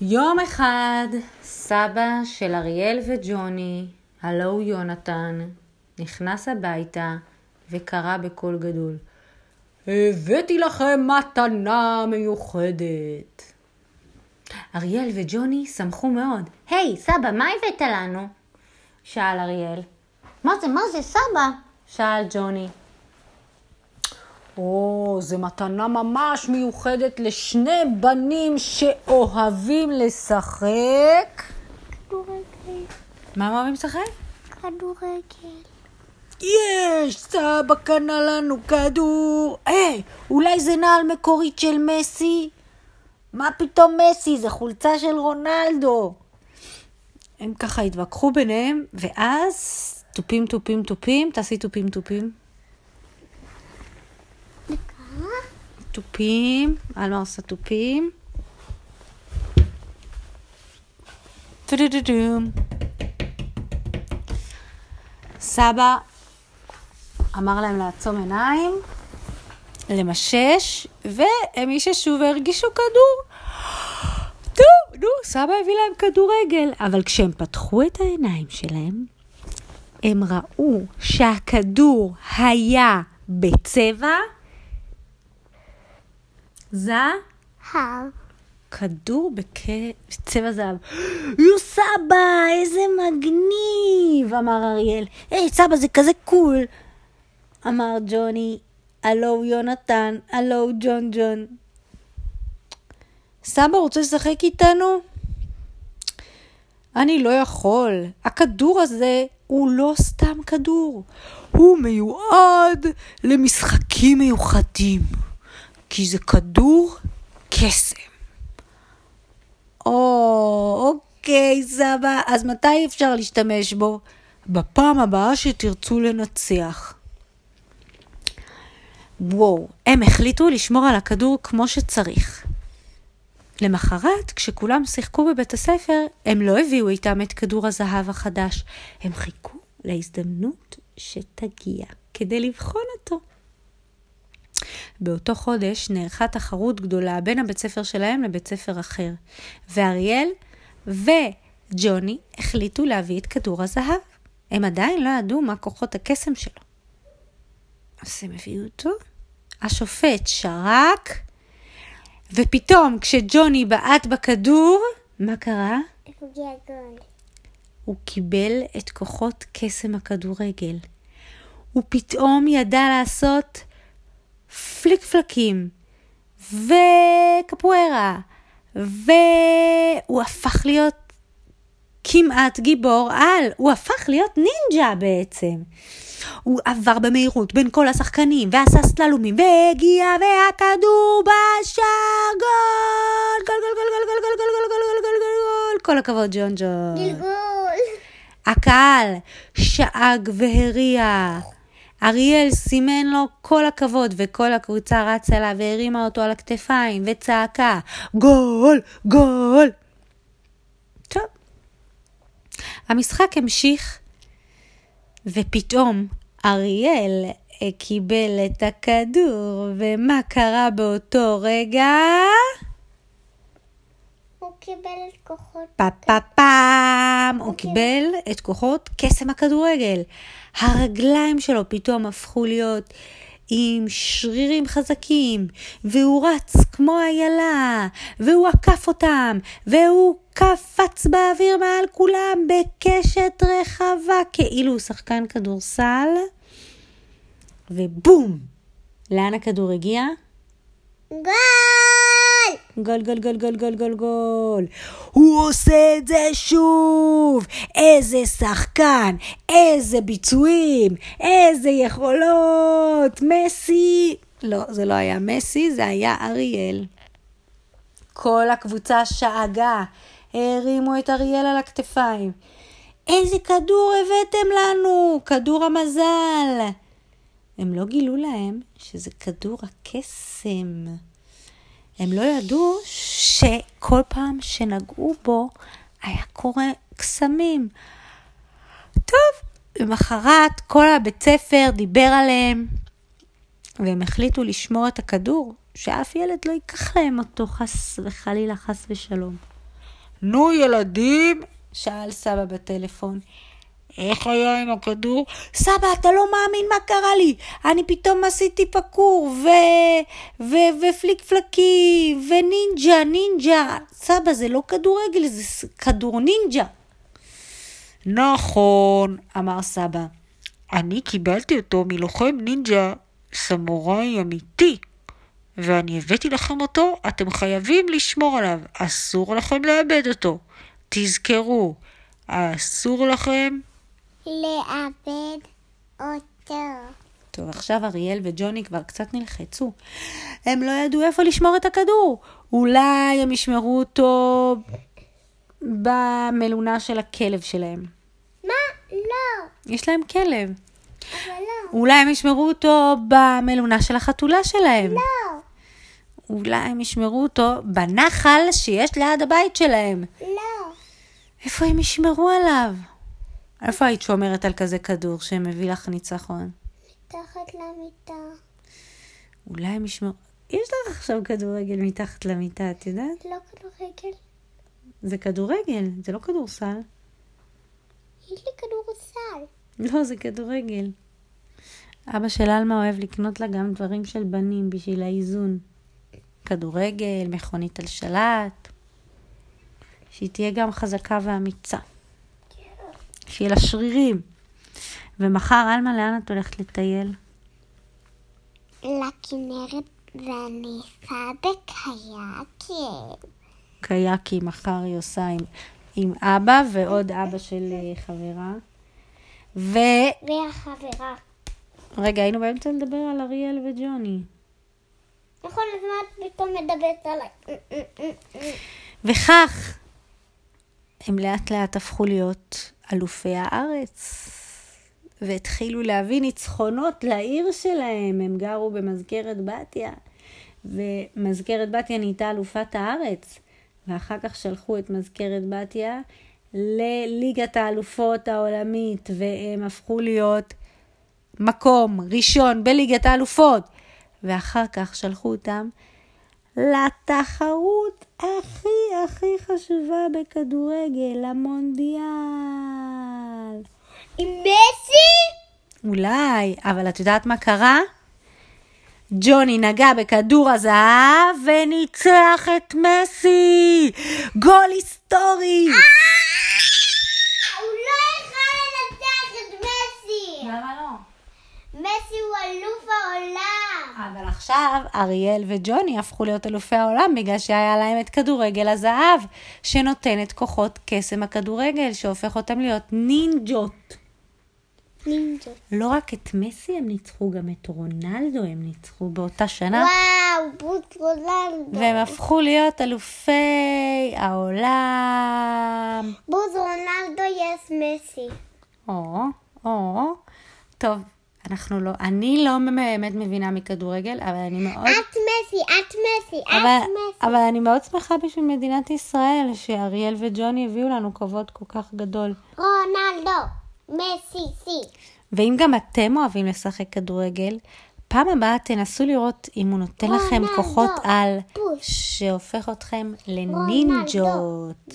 יום אחד סבא של אריאל וג'וני, הלו הוא יונתן, נכנס הביתה וקרא בקול גדול: הבאתי לכם מתנה מיוחדת. אריאל וג'וני שמחו מאוד. היי, hey, סבא, מה הבאת לנו? שאל אריאל. מה זה, מה זה, סבא? שאל ג'וני. או, זו מתנה ממש מיוחדת לשני בנים שאוהבים לשחק. כדורגל. מה הם אוהבים לשחק? כדורגל. יש, סבא קנה לנו כדור. היי, אולי זה נעל מקורית של מסי? מה פתאום מסי? זה חולצה של רונלדו. הם ככה התווכחו ביניהם, ואז תופים תופים תופים, תעשי תופים תופים. תופים, אלמה עושה תופים. סבא אמר להם לעצום עיניים, למשש, והם איששו והרגישו כדור. טוב, נו, סבא הביא להם כדורגל. אבל כשהם פתחו את העיניים שלהם, הם ראו שהכדור היה בצבע הב. כדור בצבע זהב. יו סבא, איזה מגניב! אמר אריאל. היי, סבא, זה כזה קול! אמר ג'וני. הלו יונתן, הלו ג'ון ג'ון. סבא רוצה לשחק איתנו? אני לא יכול. הכדור הזה הוא לא סתם כדור. הוא מיועד למשחקים מיוחדים. כי זה כדור קסם. או, אוקיי, סבא, אז מתי אפשר להשתמש בו? בפעם הבאה שתרצו לנצח. וואו, הם החליטו לשמור על הכדור כמו שצריך. למחרת, כשכולם שיחקו בבית הספר, הם לא הביאו איתם את כדור הזהב החדש. הם חיכו להזדמנות שתגיע כדי לבחון אותו. באותו חודש נערכה תחרות גדולה בין הבית ספר שלהם לבית ספר אחר, ואריאל וג'וני החליטו להביא את כדור הזהב. הם עדיין לא ידעו מה כוחות הקסם שלו. אז הם הביאו אותו, השופט שרק, ופתאום כשג'וני בעט בכדור, מה קרה? הוא קיבל את כוחות קסם הכדורגל. הוא פתאום ידע לעשות פליק פלקים וקפוארה, והוא הפך להיות כמעט גיבור על, הוא הפך להיות נינג'ה בעצם. הוא עבר במהירות בין כל השחקנים ועשה סללומים והגיע והכדור בשער גול גול גול גול גול גול גול גול גול גול גול גול גול כל הכבוד ג'ון ג'ון. גלגול. הקהל שאג והריע. אריאל סימן לו כל הכבוד, וכל הקבוצה רצה לה והרימה אותו על הכתפיים, וצעקה, גול, גול. טוב. המשחק המשיך, ופתאום אריאל אה, קיבל את הכדור, ומה קרה באותו רגע? קיבל את כוחות... פה פה פעם, הוא קיבל את כוחות קסם הכדורגל. הרגליים שלו פתאום הפכו להיות עם שרירים חזקים, והוא רץ כמו איילה, והוא עקף אותם, והוא קפץ באוויר מעל כולם בקשת רחבה, כאילו הוא שחקן כדורסל, ובום! לאן הכדור הגיע? גול! גול, גול, גול, גול, גול, גול, גול. הוא עושה את זה שוב. איזה שחקן, איזה ביצועים, איזה יכולות. מסי. לא, זה לא היה מסי, זה היה אריאל. כל הקבוצה שאגה, הרימו את אריאל על הכתפיים. איזה כדור הבאתם לנו? כדור המזל. הם לא גילו להם שזה כדור הקסם. הם לא ידעו שכל פעם שנגעו בו היה קורה קסמים. טוב, למחרת כל הבית ספר דיבר עליהם, והם החליטו לשמור את הכדור, שאף ילד לא ייקח להם אותו חס וחלילה, חס ושלום. נו ילדים, שאל סבא בטלפון. איך היה עם הכדור? סבא, אתה לא מאמין מה קרה לי. אני פתאום עשיתי פקור, ו... ו... ופליק פלקי, ונינג'ה, נינג'ה. סבא, זה לא כדורגל, זה כדור נינג'ה. נכון, אמר סבא. אני קיבלתי אותו מלוחם נינג'ה סמוראי אמיתי, ואני הבאתי לכם אותו, אתם חייבים לשמור עליו, אסור לכם לאבד אותו. תזכרו, אסור לכם לאבד אותו. טוב, עכשיו אריאל וג'וני כבר קצת נלחצו. הם לא ידעו איפה לשמור את הכדור. אולי הם ישמרו אותו במלונה של הכלב שלהם. מה? לא. יש להם כלב. אבל לא. אולי הם ישמרו אותו במלונה של החתולה שלהם. לא. אולי הם ישמרו אותו בנחל שיש ליד הבית שלהם. לא. איפה הם ישמרו עליו? איפה היית שומרת על כזה כדור שמביא לך ניצחון? מתחת למיטה. אולי הם ישמרו... יש לך עכשיו כדורגל מתחת למיטה, את יודעת? לא כדורגל. זה כדורגל, זה לא כדורסל. יש לי כדורסל. לא, זה כדורגל. אבא של עלמה אוהב לקנות לה גם דברים של בנים בשביל האיזון. כדורגל, מכונית על שלט. שהיא תהיה גם חזקה ואמיצה. שיהיה לה שרירים. ומחר, עלמה, לאן את הולכת לטייל? לכנרת ואני אסע בקיאקים. קיאקי מחר היא עושה עם, עם אבא ועוד אבא של אה, חברה. ו... והחברה. רגע, היינו באמצע לדבר על אריאל וג'וני. נכון, אז מה את פתאום מדברת עליי? וכך הם לאט לאט הפכו להיות אלופי הארץ, והתחילו להביא ניצחונות לעיר שלהם. הם גרו במזכרת בתיה, ומזכרת בתיה נהייתה אלופת הארץ, ואחר כך שלחו את מזכרת בתיה לליגת האלופות העולמית, והם הפכו להיות מקום ראשון בליגת האלופות, ואחר כך שלחו אותם לתחרות הכי הכי חשובה בכדורגל, המונדיאל. עם מסי? אולי, אבל את יודעת מה קרה? ג'וני נגע בכדור הזהב וניצח את מסי! גול היסטורי! הוא לא יכול לנצח את מסי! למה לא? מסי הוא אלוף העולם! אבל עכשיו אריאל וג'וני הפכו להיות אלופי העולם בגלל שהיה להם את כדורגל הזהב, שנותן את כוחות קסם הכדורגל, שהופך אותם להיות נינג'ות. נינג'ה. לא רק את מסי הם ניצחו, גם את רונלדו הם ניצחו באותה שנה. וואו, בוט רונלדו. והם הפכו להיות אלופי העולם. בוט רונלדו יש מסי. או, או. טוב, אנחנו לא, אני לא באמת מבינה מכדורגל, אבל אני מאוד... את מסי, את מסי, את אבל, מסי. אבל אני מאוד שמחה בשביל מדינת ישראל, שאריאל וג'וני הביאו לנו כבוד כל כך גדול. רונלדו, מסי, סי. ואם גם אתם אוהבים לשחק כדורגל, פעם הבאה תנסו לראות אם הוא נותן לכם רונלדו, כוחות על פוש. שהופך אתכם לנינג'ות.